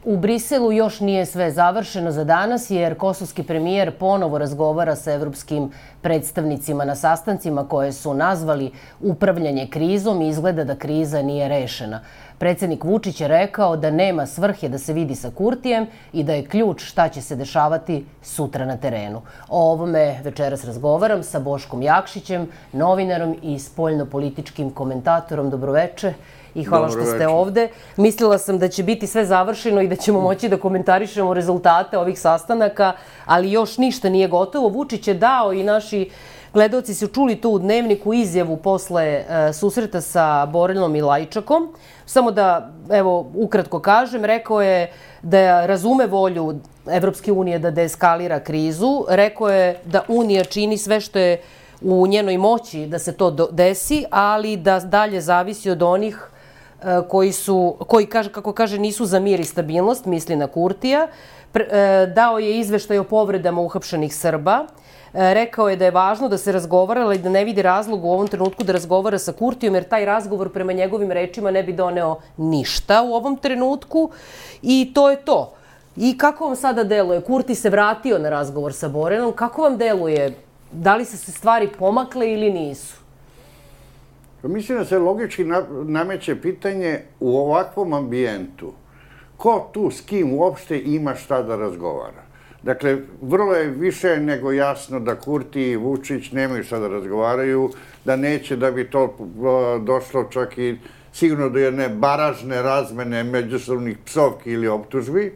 Dobroveče. U Briselu još nije sve završeno za danas jer kosovski premijer ponovo razgovara sa evropskim predstavnicima na sastancima koje su nazvali upravljanje krizom i izgleda da kriza nije rešena. Predsednik Vučić je rekao da nema svrhe da se vidi sa Kurtijem i da je ključ šta će se dešavati sutra na terenu. O ovome večeras razgovaram sa Boškom Jakšićem, novinarom i spoljnopolitičkim komentatorom. Dobroveče i hvala Dobro što ste večer. ovde. Mislila sam da će biti sve završeno i da ćemo moći da komentarišemo rezultate ovih sastanaka, ali još ništa nije gotovo. Vučić je dao i naši Gledalci su čuli tu u dnevniku izjavu posle e, susreta sa Borinom i Lajčakom. Samo da, evo, ukratko kažem, rekao je da razume volju Evropske unije da deeskalira krizu. Rekao je da Unija čini sve što je u njenoj moći da se to desi, ali da dalje zavisi od onih koji su, koji kaže, kako kaže, nisu za mir i stabilnost, misli na Kurtija. E, dao je izveštaj o povredama uhapšenih Srba. E, rekao je da je važno da se razgovara, ali da ne vidi razlog u ovom trenutku da razgovara sa Kurtijom, jer taj razgovor prema njegovim rečima ne bi doneo ništa u ovom trenutku. I to je to. I kako vam sada deluje? Kurti se vratio na razgovor sa Borenom. Kako vam deluje? Da li se se stvari pomakle ili nisu? Pa mislim da se logički nameće pitanje u ovakvom ambijentu. Ko tu s kim uopšte ima šta da razgovara? Dakle, vrlo je više nego jasno da Kurti i Vučić nemaju šta da razgovaraju, da neće da bi to došlo čak i sigurno do jedne baražne razmene međusobnih psovki ili optužbi.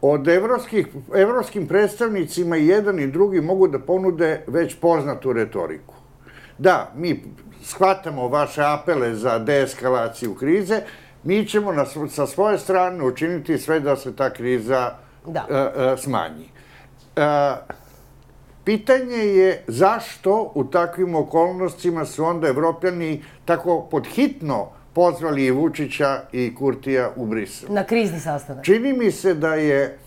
Od evropskih, evropskim predstavnicima jedan i drugi mogu da ponude već poznatu retoriku da, mi shvatamo vaše apele za deeskalaciju krize, mi ćemo na, sa svoje strane učiniti sve da se ta kriza da. Uh, uh, smanji. Uh, pitanje je zašto u takvim okolnostima su onda evropljani tako podhitno pozvali i Vučića i Kurtija u Brisel. Na krizni sastanak. Čini mi se da je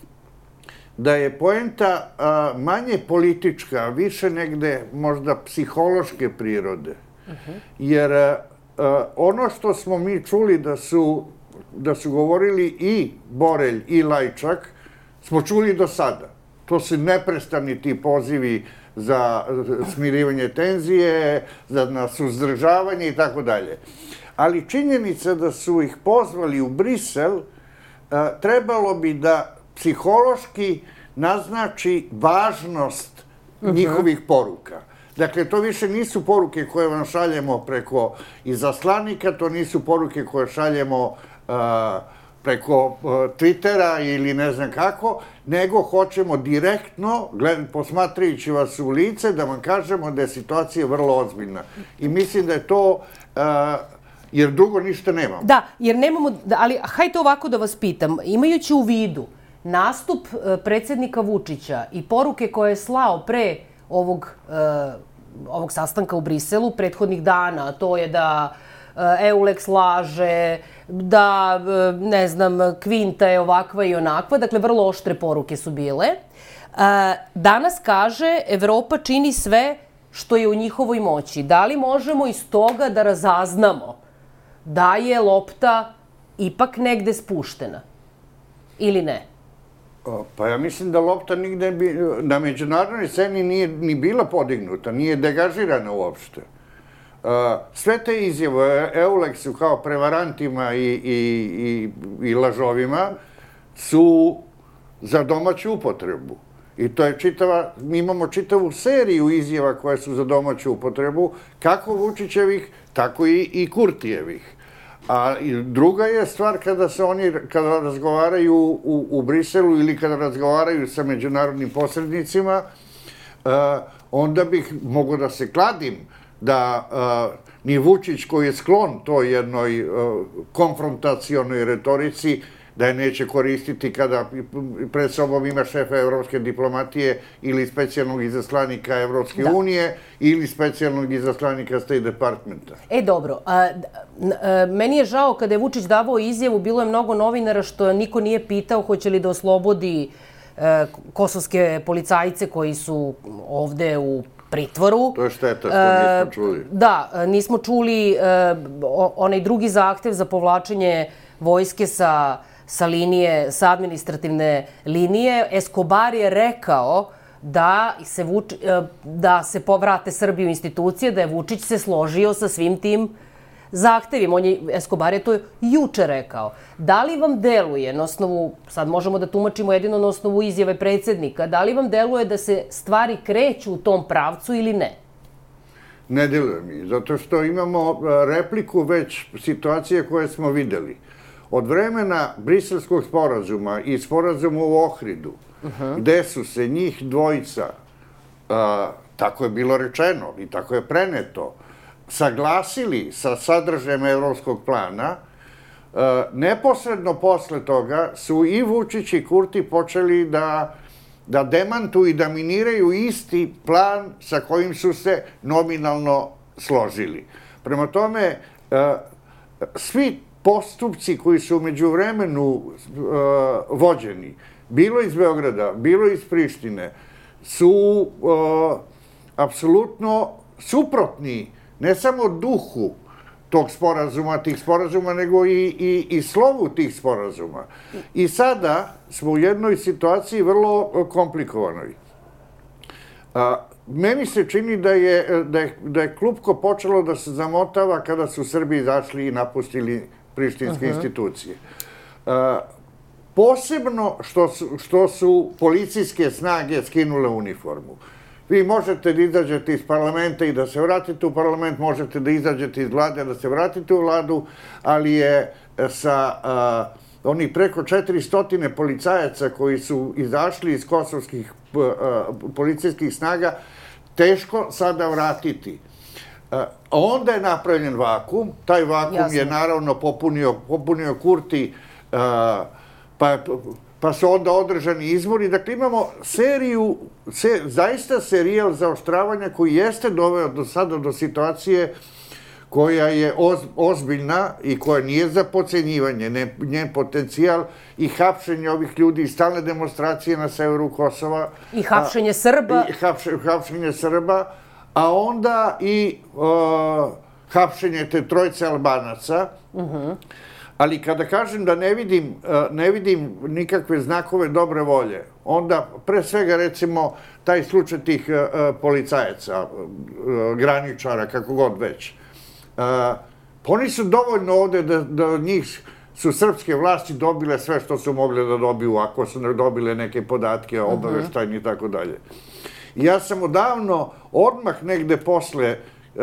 da je poenta a, manje politička, više negde možda psihološke prirode. Uh -huh. Jer a, ono što smo mi čuli da su, da su govorili i Borelj i Lajčak, smo čuli do sada. To su neprestani ti pozivi za smirivanje tenzije, za na suzdržavanje i tako dalje. Ali činjenica da su ih pozvali u Brisel, trebalo bi da psihološki naznači važnost mhm. njihovih poruka. Dakle, to više nisu poruke koje vam šaljemo preko izaslanika, to nisu poruke koje šaljemo uh, preko uh, Twittera ili ne znam kako, nego hoćemo direktno, gled, posmatrajući vas u lice, da vam kažemo da je situacija vrlo ozbiljna. I mislim da je to uh, jer drugo ništa nemamo. Da, jer nemamo, ali hajde ovako da vas pitam, imajući u vidu nastup e, predsednika Vučića i poruke koje je slao pre ovog, e, ovog sastanka u Briselu prethodnih dana, to je da e, Eulex laže, da, ne znam, Kvinta je ovakva i onakva, dakle, vrlo oštre poruke su bile. Danas kaže, Evropa čini sve što je u njihovoj moći. Da li možemo iz toga da razaznamo da je lopta ipak negde spuštena? Ili ne? Pa ja mislim da lopta nigde bi, na međunarodnoj sceni nije ni bila podignuta, nije degažirana uopšte. Sve te izjave Euleksu kao prevarantima i, i, i, i lažovima su za domaću upotrebu. I to je čitava, mi imamo čitavu seriju izjava koje su za domaću upotrebu, kako Vučićevih, tako i, i Kurtijevih. A druga je stvar kada se oni, kada razgovaraju u, u Briselu ili kada razgovaraju sa međunarodnim posrednicima, uh, onda bih mogo da se kladim da uh, ni Vučić koji je sklon toj jednoj uh, konfrontacionoj retorici, da je neće koristiti kada pred sobom ima šefa evropske diplomatije ili specijalnog izaslanika Evropske da. unije ili specijalnog izaslanika State Departmenta. E, dobro. A, a, meni je žao kada je Vučić davao izjavu, bilo je mnogo novinara što niko nije pitao hoće li da oslobodi e, kosovske policajce koji su ovde u pritvoru. To je šteta što nismo čuli. Da, nismo čuli onaj drugi zahtev za povlačenje vojske sa, sa linije, sa administrativne linije. Escobar je rekao da se, Vuč, e, da se povrate Srbiju institucije, da je Vučić se složio sa svim tim zahtevima. On je, Escobar je to juče rekao. Da li vam deluje na osnovu, sad možemo da tumačimo jedino na osnovu izjave predsednika, da li vam deluje da se stvari kreću u tom pravcu ili ne? Ne deluje mi, zato što imamo e, repliku već situacije koje smo videli. Od vremena briselskog sporazuma i sporazuma u Ohridu, uh -huh. gde su se njih dvojica, a, tako je bilo rečeno i tako je preneto, saglasili sa sadržajem evropskog plana, a, neposredno posle toga su i Vučić i Kurti počeli da da demantuju i da miniraju isti plan sa kojim su se nominalno složili. Prema tome, svi postupci koji su umeđu vremenu vođeni, bilo iz Beograda, bilo iz Prištine, su uh, apsolutno suprotni ne samo duhu tog sporazuma, tih sporazuma, nego i, i, i slovu tih sporazuma. I sada smo u jednoj situaciji vrlo komplikovanoj. A, meni se čini da je, da, je, da je klupko počelo da se zamotava kada su Srbi izašli i napustili prištinske -huh. institucije. A, Posebno što su, što su policijske snage skinule uniformu. Vi možete da izađete iz parlamenta i da se vratite u parlament, možete da izađete iz vlade da se vratite u vladu, ali je e, sa a, onih preko 400 policajaca koji su izašli iz kosovskih a, policijskih snaga, teško sada vratiti. A, onda je napravljen vakum, taj vakum Jasne. je naravno popunio, popunio Kurti a, pa, pa su onda održani izbori. Dakle, imamo seriju, se, zaista serijal zaoštravanja koji jeste doveo do sada do situacije koja je oz, ozbiljna i koja nije za pocenjivanje, ne, njen potencijal i hapšenje ovih ljudi i stalne demonstracije na severu Kosova. I hapšenje Srba. I hapšenje, hapšenje Srba, a onda i uh, hapšenje te trojce Albanaca. Uh mhm. -huh. Ali kada kažem da ne vidim, e, ne vidim nikakve znakove dobre volje, onda pre svega recimo taj slučaj tih e, e, policajaca, graničara, kako god već. Pa oni su dovoljno ovde da, da od njih su srpske vlasti dobile sve što su mogle da dobiju, ako su dobile neke podatke, mhm. obaveštajni i tako dalje. Ja sam odavno, odmah negde posle uh,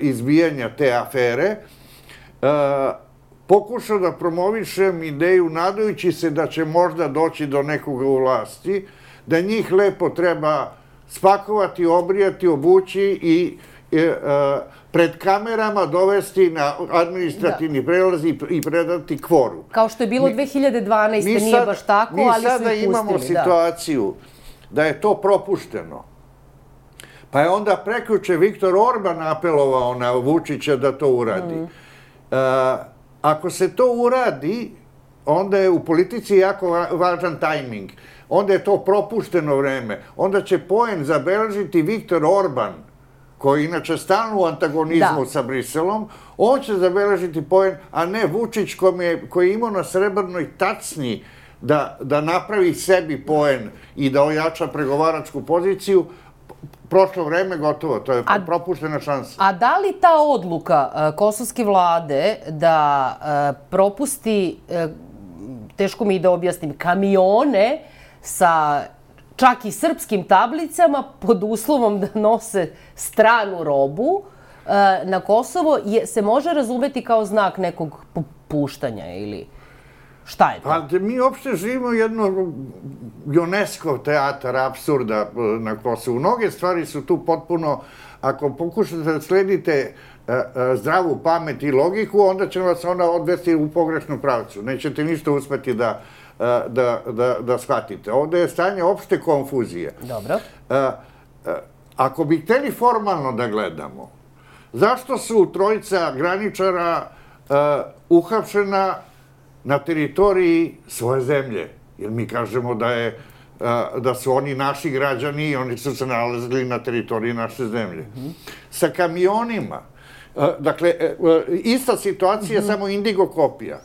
izbijanja te afere, uh, pokušao da promovišem ideju nadajući se da će možda doći do nekoga u vlasti, da njih lepo treba spakovati, obrijati, obući i e, e, pred kamerama dovesti na administrativni da. prelaz i, i predati kvoru. Kao što je bilo 2012. Mi, nije sad, baš tako, ali su ih pustili. Mi sada imamo da. situaciju da je to propušteno. Pa je onda preključe Viktor Orban apelovao na Vučića da to uradi. Mm. Uh, Ako se to uradi, onda je u politici jako važan tajming. Onda je to propušteno vreme. Onda će poen zabeležiti Viktor Orban, koji je inače stalno u antagonizmu da. sa Briselom, on će zabeležiti poen, a ne Vučić koji je, koji je imao na srebrnoj tacni da, da napravi sebi poen i da ojača pregovaračku poziciju, prošlo vreme gotovo, to je a, propuštena šansa. A da li ta odluka uh, kosovske vlade da uh, propusti, uh, teško mi da objasnim, kamione sa čak i srpskim tablicama pod uslovom da nose stranu robu na Kosovo je, se može razumeti kao znak nekog popuštanja ili... Šta je to? Pa mi uopšte živimo jedno UNESCO teatar absurda e, na Kosovu. Mnoge stvari su tu potpuno, ako pokušate da sledite e, e, zdravu pamet i logiku, onda će vas ona odvesti u pogrešnu pravcu. Nećete ništa uspeti da, da, da, da shvatite. Ovde je stanje opšte konfuzije. Dobro. Ako bi hteli formalno da gledamo, zašto su trojica graničara uhapšena na teritoriji svoje zemlje. Jer mi kažemo da je da su oni naši građani i oni su se nalazili na teritoriji naše zemlje. Mm -hmm. Sa kamionima, dakle, e, e, ista situacija, mm -hmm. samo indigo kopija.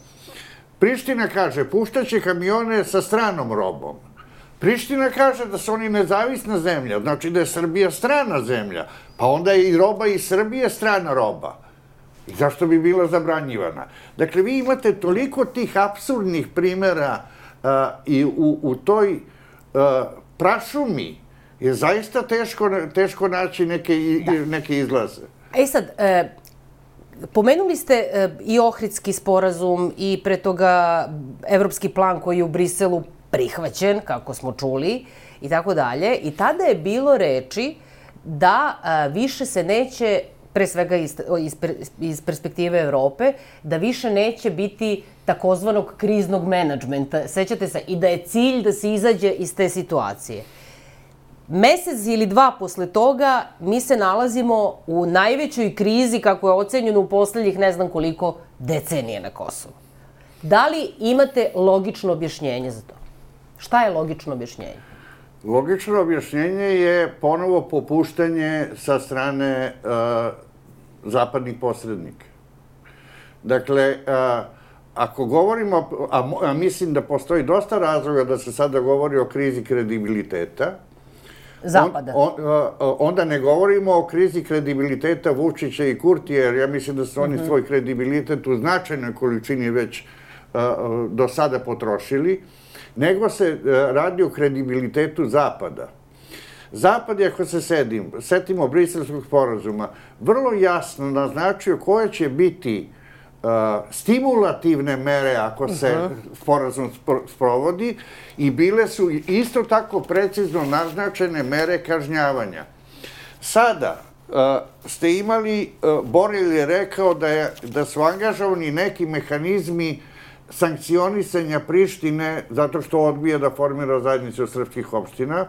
Priština kaže, puštaće kamione sa stranom robom. Priština kaže da su oni nezavisna zemlja, znači da je Srbija strana zemlja, pa onda je i roba iz Srbije strana roba. I zašto bi bila zabranjivana? Dakle, vi imate toliko tih absurdnih primera uh, i u, u toj uh, prašumi je zaista teško, teško naći neke, da. neke izlaze. E sad, e, Pomenuli ste e, i Ohridski sporazum i pre toga evropski plan koji je u Briselu prihvaćen, kako smo čuli, i tako dalje. I tada je bilo reči da a, više se neće pre svega iz, iz, iz perspektive Evrope, da više neće biti takozvanog kriznog menadžmenta. Sećate se, i da je cilj da se izađe iz te situacije. Mesec ili dva posle toga mi se nalazimo u najvećoj krizi kako je ocenjeno u poslednjih ne znam koliko decenije na Kosovu. Da li imate logično objašnjenje za to? Šta je logično objašnjenje? Logično objašnjenje je ponovo popuštanje sa strane uh, zapadnih posrednika. Dakle, uh, ako govorimo, a, a mislim da postoji dosta razloga da se sada govori o krizi kredibiliteta, Zapada. On, on, onda ne govorimo o krizi kredibiliteta Vučića i Kurtija, jer ja mislim da su oni mm -hmm. svoj kredibilitet u značajnoj količini već do sada potrošili, nego se radi o kredibilitetu Zapada. Zapad je, ako se sedim, setimo briselskog sporazuma, vrlo jasno naznačio koje će biti uh, stimulativne mere ako se uh -huh. sporazum sprovodi i bile su isto tako precizno naznačene mere kažnjavanja. Sada uh, ste imali, Boril je rekao da, je, da su angažovani neki mehanizmi sankcionisanja Prištine zato što odbija da formira zajednicu srpskih opština,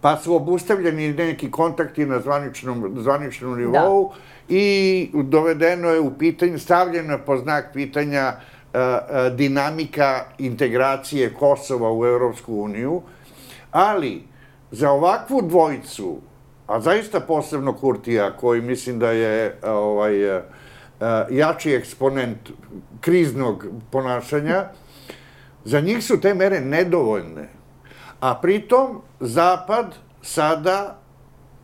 pa su obustavljeni neki kontakti na zvaničnom, zvaničnom nivou, da i dovedeno je u pitanje, stavljeno je po znak pitanja uh, uh, dinamika integracije Kosova u Evropsku uniju, ali za ovakvu dvojicu, a zaista posebno Kurtija, koji mislim da je ovaj, jači eksponent kriznog ponašanja, za njih su te mere nedovoljne. A pritom Zapad sada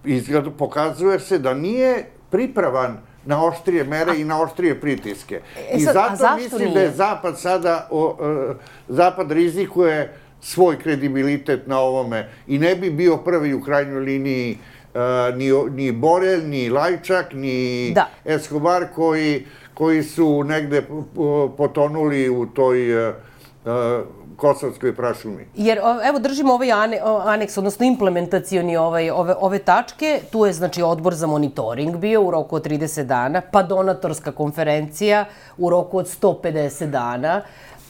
izgleda, pokazuje se da nije pripravan na oštrije mere a, i na oštrije pritiske. E, sad, I zato mislim nije? da je Zapad sada, o, o, Zapad rizikuje svoj kredibilitet na ovome i ne bi bio prvi u krajnjoj liniji uh, ni, ni Borel, ni Lajčak, ni da. Escobar koji, koji su negde potonuli u toj uh, kosovskoj prašumi. Jer, evo, držimo ovaj ane, aneks, odnosno implementacioni ovaj, ove, ove tačke. Tu je, znači, odbor za monitoring bio u roku od 30 dana, pa donatorska konferencija u roku od 150 dana.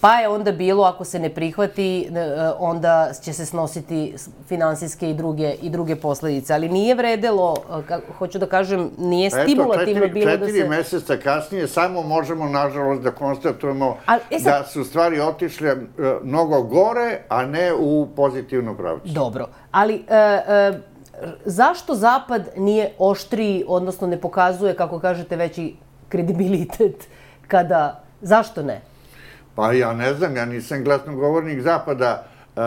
Pa je onda bilo, ako se ne prihvati, e, onda će se snositi finansijske i druge, i druge posledice. Ali nije vredelo, e, hoću da kažem, nije stimulativno četiri, bilo da se... Četiri meseca kasnije samo možemo, nažalost, da konstatujemo A, e sad... da su stvari otišle e, mnogo gore, a ne u pozitivno pravcu. Dobro, ali... E, e, zašto Zapad nije oštriji, odnosno ne pokazuje, kako kažete, veći kredibilitet kada... Zašto ne? Pa ja ne znam, ja nisam glasnogovornik Zapada. Uh,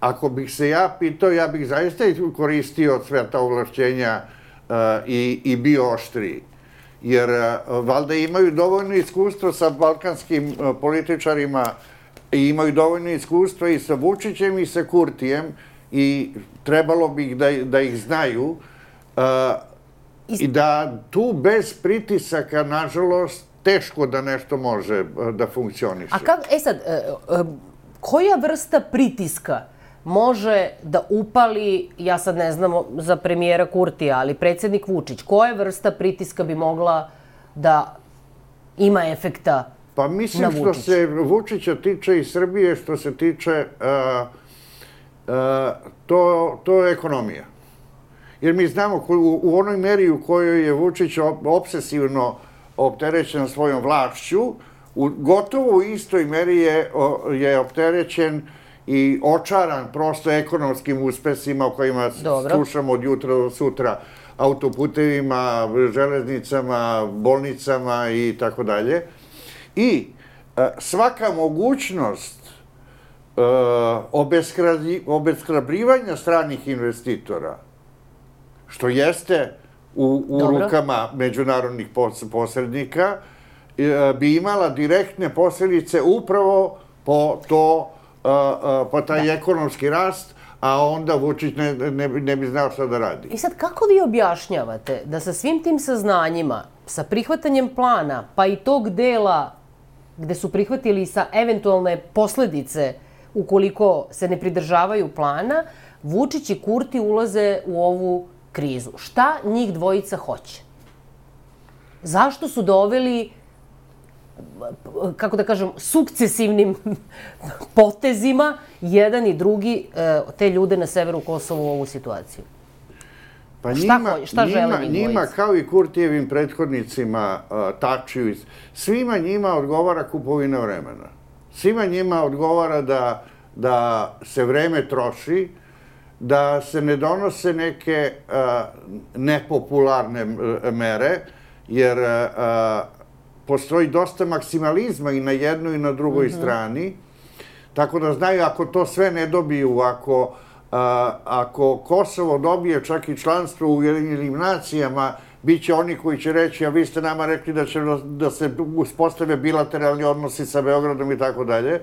ako bih se ja pitao, ja bih zaista koristio sve ta ovlašćenja uh, i, i bio oštriji. Jer uh, valjda imaju dovoljno iskustva sa balkanskim političarima i imaju dovoljno iskustva i sa Vučićem i sa Kurtijem i trebalo bi da, da ih znaju i da tu bez pritisaka, nažalost, teško da nešto može e, da funkcioniše. A kako, e sad, e, e, koja vrsta pritiska može da upali, ja sad ne znam za premijera Kurtija, ali predsednik Vučić, koja vrsta pritiska bi mogla da ima efekta Pa mislim što se Vučića tiče i Srbije, što se tiče, uh, uh, to, to je ekonomija. Jer mi znamo u, u onoj meri u kojoj je Vučić obsesivno uh, opterećen svojom vlašću, u gotovo u istoj meri je, je opterećen i očaran prosto ekonomskim uspesima o kojima Dobro. slušamo od jutra do sutra, autoputevima, železnicama, bolnicama i tako dalje. I svaka mogućnost obeskrabrivanja stranih investitora, što jeste u, u rukama međunarodnih posrednika, bi imala direktne posledice upravo po to, po taj da. ekonomski rast, a onda Vučić ne, ne, ne bi znao šta da radi. I sad, kako vi objašnjavate da sa svim tim saznanjima, sa prihvatanjem plana, pa i tog dela gde su prihvatili sa eventualne posledice ukoliko se ne pridržavaju plana, Vučić i Kurti ulaze u ovu krizu. Šta njih dvojica hoće? Zašto su doveli kako da kažem, sukcesivnim potezima jedan i drugi e, te ljude na severu Kosova u ovu situaciju. Pa šta, njima, šta njima, njima kao i Kurtijevim prethodnicima uh, Tačiju, svima njima odgovara kupovina vremena. Svima njima odgovara da, da se vreme troši, da se ne donose neke uh, nepopularne mere, jer uh, postoji dosta maksimalizma i na jednoj i na drugoj mm -hmm. strani, tako da znaju ako to sve ne dobiju, ako, a, ako Kosovo dobije čak i članstvo u Ujedinjenim nacijama, bit će oni koji će reći, a vi ste nama rekli da će da se uspostave bilateralni odnosi sa Beogradom i tako dalje,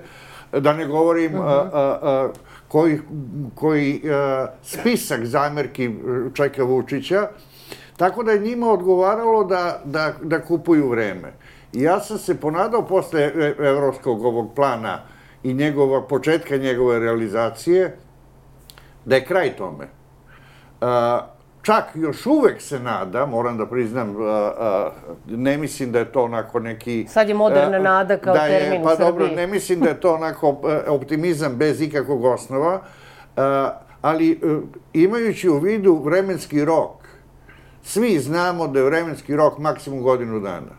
da ne govorim mm -hmm. a, a, a, koji, koji a, spisak zamerki čeka Vučića, tako da je njima odgovaralo da, da, da kupuju vreme. I ja sam se ponadao posle e, evropskog ovog plana i njegova, početka njegove realizacije, da je kraj tome. Čak još uvek se nada, moram da priznam, ne mislim da je to onako neki... Sad je moderna nada kao da je, termin pa u Srbiji. dobro, ne mislim da je to onako optimizam bez ikakvog osnova, ali e, imajući u vidu vremenski rok, svi znamo da je vremenski rok maksimum godinu dana.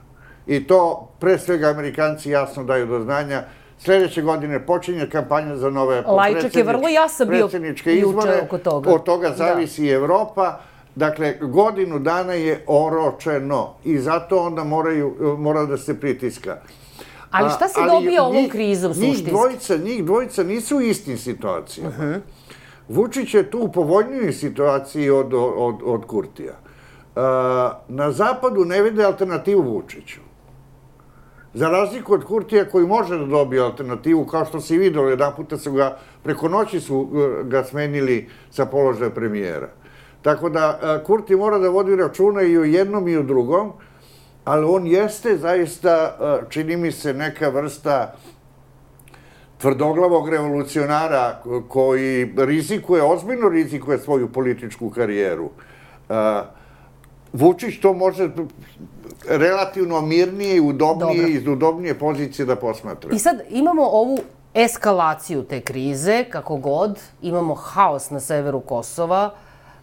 I to, pre svega, Amerikanci jasno daju do znanja. Sledeće godine počinje kampanja za nove Lajčak je vrlo jasan bio izbore. oko toga. Od toga da. zavisi da. Evropa. Dakle, godinu dana je oročeno i zato onda moraju, mora da se pritiska. Ali šta se dobija ovom krizom suštinski? Njih dvojica, njih dvojica nisu u istim situacijama. Uh -huh. Vučić je tu u povoljnijoj situaciji od, od, od Kurtija. na zapadu ne vide alternativu Vučiću. Za razliku od Kurtija koji može da dobije alternativu, kao što se i videlo, jedan puta su ga, preko noći su e, ga smenili sa položaja premijera. Tako da e, Kurti mora da vodi računa i o jednom i o drugom, ali on jeste zaista, e, čini mi se, neka vrsta tvrdoglavog revolucionara koji rizikuje, ozbiljno rizikuje svoju političku karijeru. Vučić to može relativno mirnije i udobnije iz udobnije pozicije da posmatra. I sad imamo ovu eskalaciju te krize, kako god, imamo haos na severu Kosova,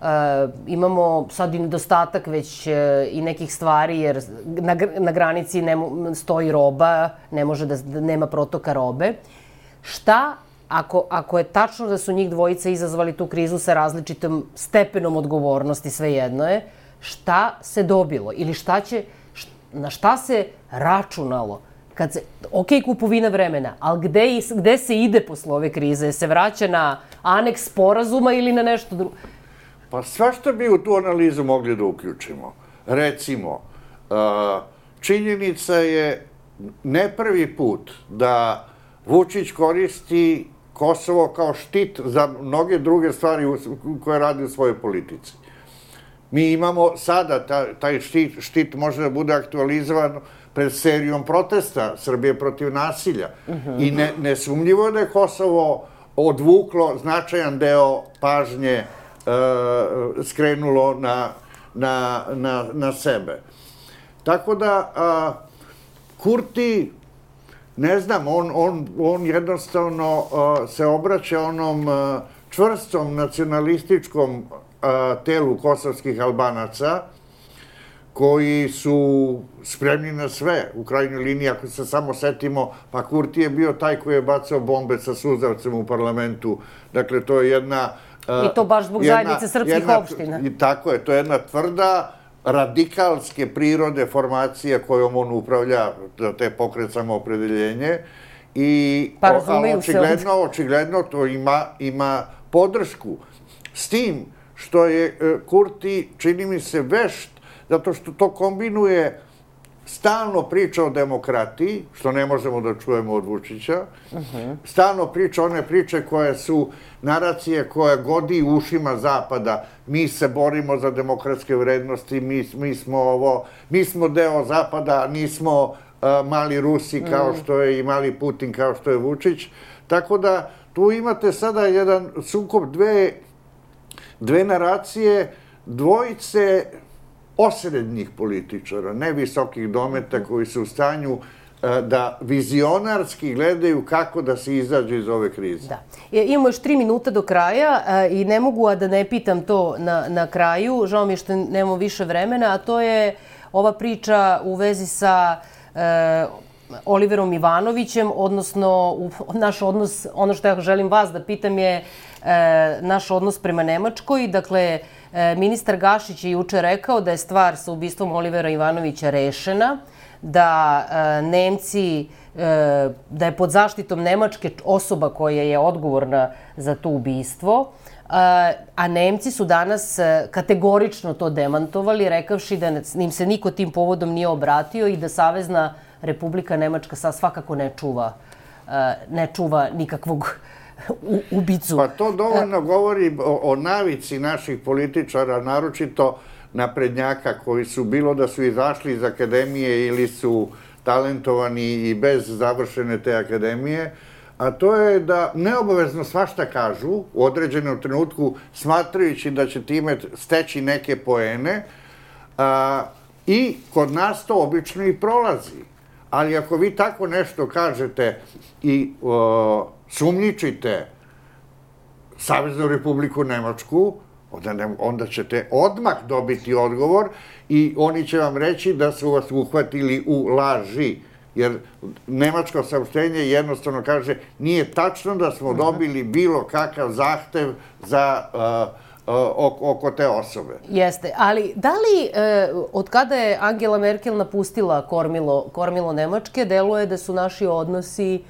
e, imamo sad i nedostatak već e, i nekih stvari, jer na, na granici ne, stoji roba, ne može da, da nema protoka robe. Šta ako, ako je tačno da su njih dvojica izazvali tu krizu sa različitim stepenom odgovornosti, svejedno je, šta se dobilo ili šta će, na šta se računalo kad se, ok, kupovina vremena, ali gde, gde se ide posle ove krize? Se vraća na aneks sporazuma ili na nešto drugo? Pa što bi u tu analizu mogli da uključimo. Recimo, činjenica je ne prvi put da Vučić koristi Kosovo kao štit za mnoge druge stvari koje radi u svojoj politici. Mi imamo sada, ta, taj štit, štit može da bude aktualizovan pred serijom protesta Srbije protiv nasilja. Uh mhm. -huh. I ne, nesumnjivo da je Kosovo odvuklo značajan deo pažnje e, skrenulo na, na, na, na sebe. Tako da, a, Kurti, ne znam, on, on, on jednostavno a, se obraća onom a, čvrstom nacionalističkom telu kosovskih albanaca, koji su spremni na sve, u krajnjoj liniji, ako se samo setimo, pa Kurti je bio taj koji je bacao bombe sa suzavcem u parlamentu, dakle, to je jedna... I to baš zbog jedna, zajednice srpskih jedna, opština. Tako je, to je jedna tvrda, radikalske prirode formacija kojom on upravlja, te pokret samoopredeljenje, i pa razumeju očigledno, se očigledno to ima, ima podršku. S tim što je e, Kurti, čini mi se, vešt, zato što to kombinuje stalno priča o demokratiji, što ne možemo da čujemo od Vučića, uh -huh. stalno priča one priče koje su naracije koje godi ušima Zapada, mi se borimo za demokratske vrednosti, mi, mi smo ovo, mi smo deo Zapada, nismo uh, mali Rusi kao što je i mali Putin, kao što je Vučić, tako da tu imate sada jedan sukob dve, dve naracije, dvojice osrednjih političara, ne visokih dometa koji su u stanju e, da vizionarski gledaju kako da se izađe iz ove krize. Da. Imamo još tri minuta do kraja e, i ne mogu a da ne pitam to na, na kraju. Žao mi je što nemamo više vremena, a to je ova priča u vezi sa e, Oliverom Ivanovićem, odnosno u, naš odnos, ono što ja želim vas da pitam je e, naš odnos prema Nemačkoj. Dakle, ministar Gašić je juče rekao da je stvar sa ubistvom Olivera Ivanovića rešena, da e, Nemci, e, da je pod zaštitom Nemačke osoba koja je odgovorna za to ubistvo, a Nemci su danas kategorično to demantovali, rekavši da im se niko tim povodom nije obratio i da Savezna Republika Nemačka sa svakako ne čuva, ne čuva nikakvog ubicu. Pa to dovoljno govori o, o navici naših političara, naročito naprednjaka koji su bilo da su izašli iz akademije ili su talentovani i bez završene te akademije, a to je da neobavezno svašta kažu u određenom trenutku smatrajući da će time steći neke poene a, i kod nas to obično i prolazi. Ali ako vi tako nešto kažete i o, sumnjičite Saveznu republiku Nemačku, onda, ne, onda ćete odmah dobiti odgovor i oni će vam reći da su vas uhvatili u laži. Jer nemačko saopštenje jednostavno kaže nije tačno da smo dobili bilo kakav zahtev za uh, oko, oko te osobe. Jeste, ali da li e, od kada je Angela Merkel napustila kormilo, kormilo Nemačke, deluje da su naši odnosi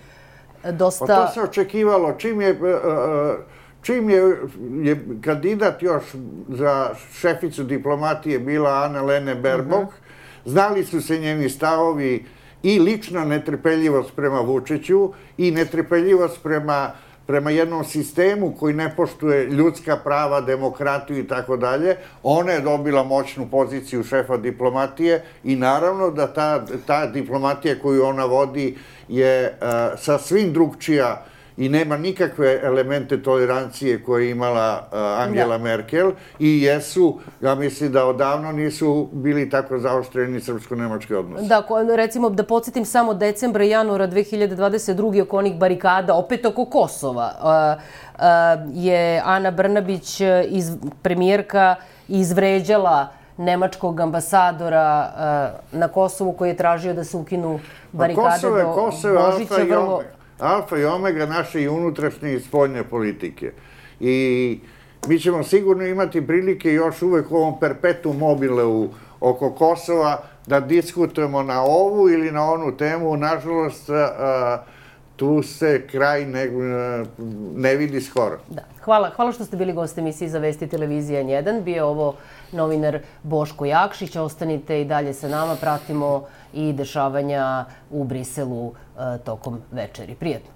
dosta... Pa to se očekivalo. Čim je, e, e, čim je, je kandidat još za šeficu diplomatije bila Ana Lene Berbok, uh mhm. -huh. znali su se njeni stavovi i lična netrpeljivost prema Vučiću i netrpeljivost prema prema jednom sistemu koji ne poštuje ljudska prava, demokratiju i tako dalje, ona je dobila moćnu poziciju šefa diplomatije i naravno da ta, ta diplomatija koju ona vodi je uh, sasvim drugčija i nema nikakve elemente tolerancije koje je imala uh, Angela da. Merkel i jesu, ja mislim da odavno nisu bili tako zaoštreni srpsko-nemački odnosi. Da, recimo da podsjetim samo decembra i januara 2022. oko onih barikada, opet oko Kosova, uh, uh, je Ana Brnabić, iz, premijerka, izvređala nemačkog ambasadora uh, na Kosovu koji je tražio da se ukinu pa barikade Kosovo je, do Kosovo Božića. Vrlo... alfa i omega naše i unutrašnje i spoljne politike. I mi ćemo sigurno imati prilike još uvek u ovom perpetu mobile u, oko Kosova da diskutujemo na ovu ili na onu temu. Nažalost, uh, tu se kraj ne, ne vidi skoro. Da. Hvala, hvala što ste bili gost emisije za Vesti televizija N1. Bio ovo novinar Boško Jakšić. Ostanite i dalje sa nama. Pratimo i dešavanja u Briselu e, tokom večeri. Prijetno.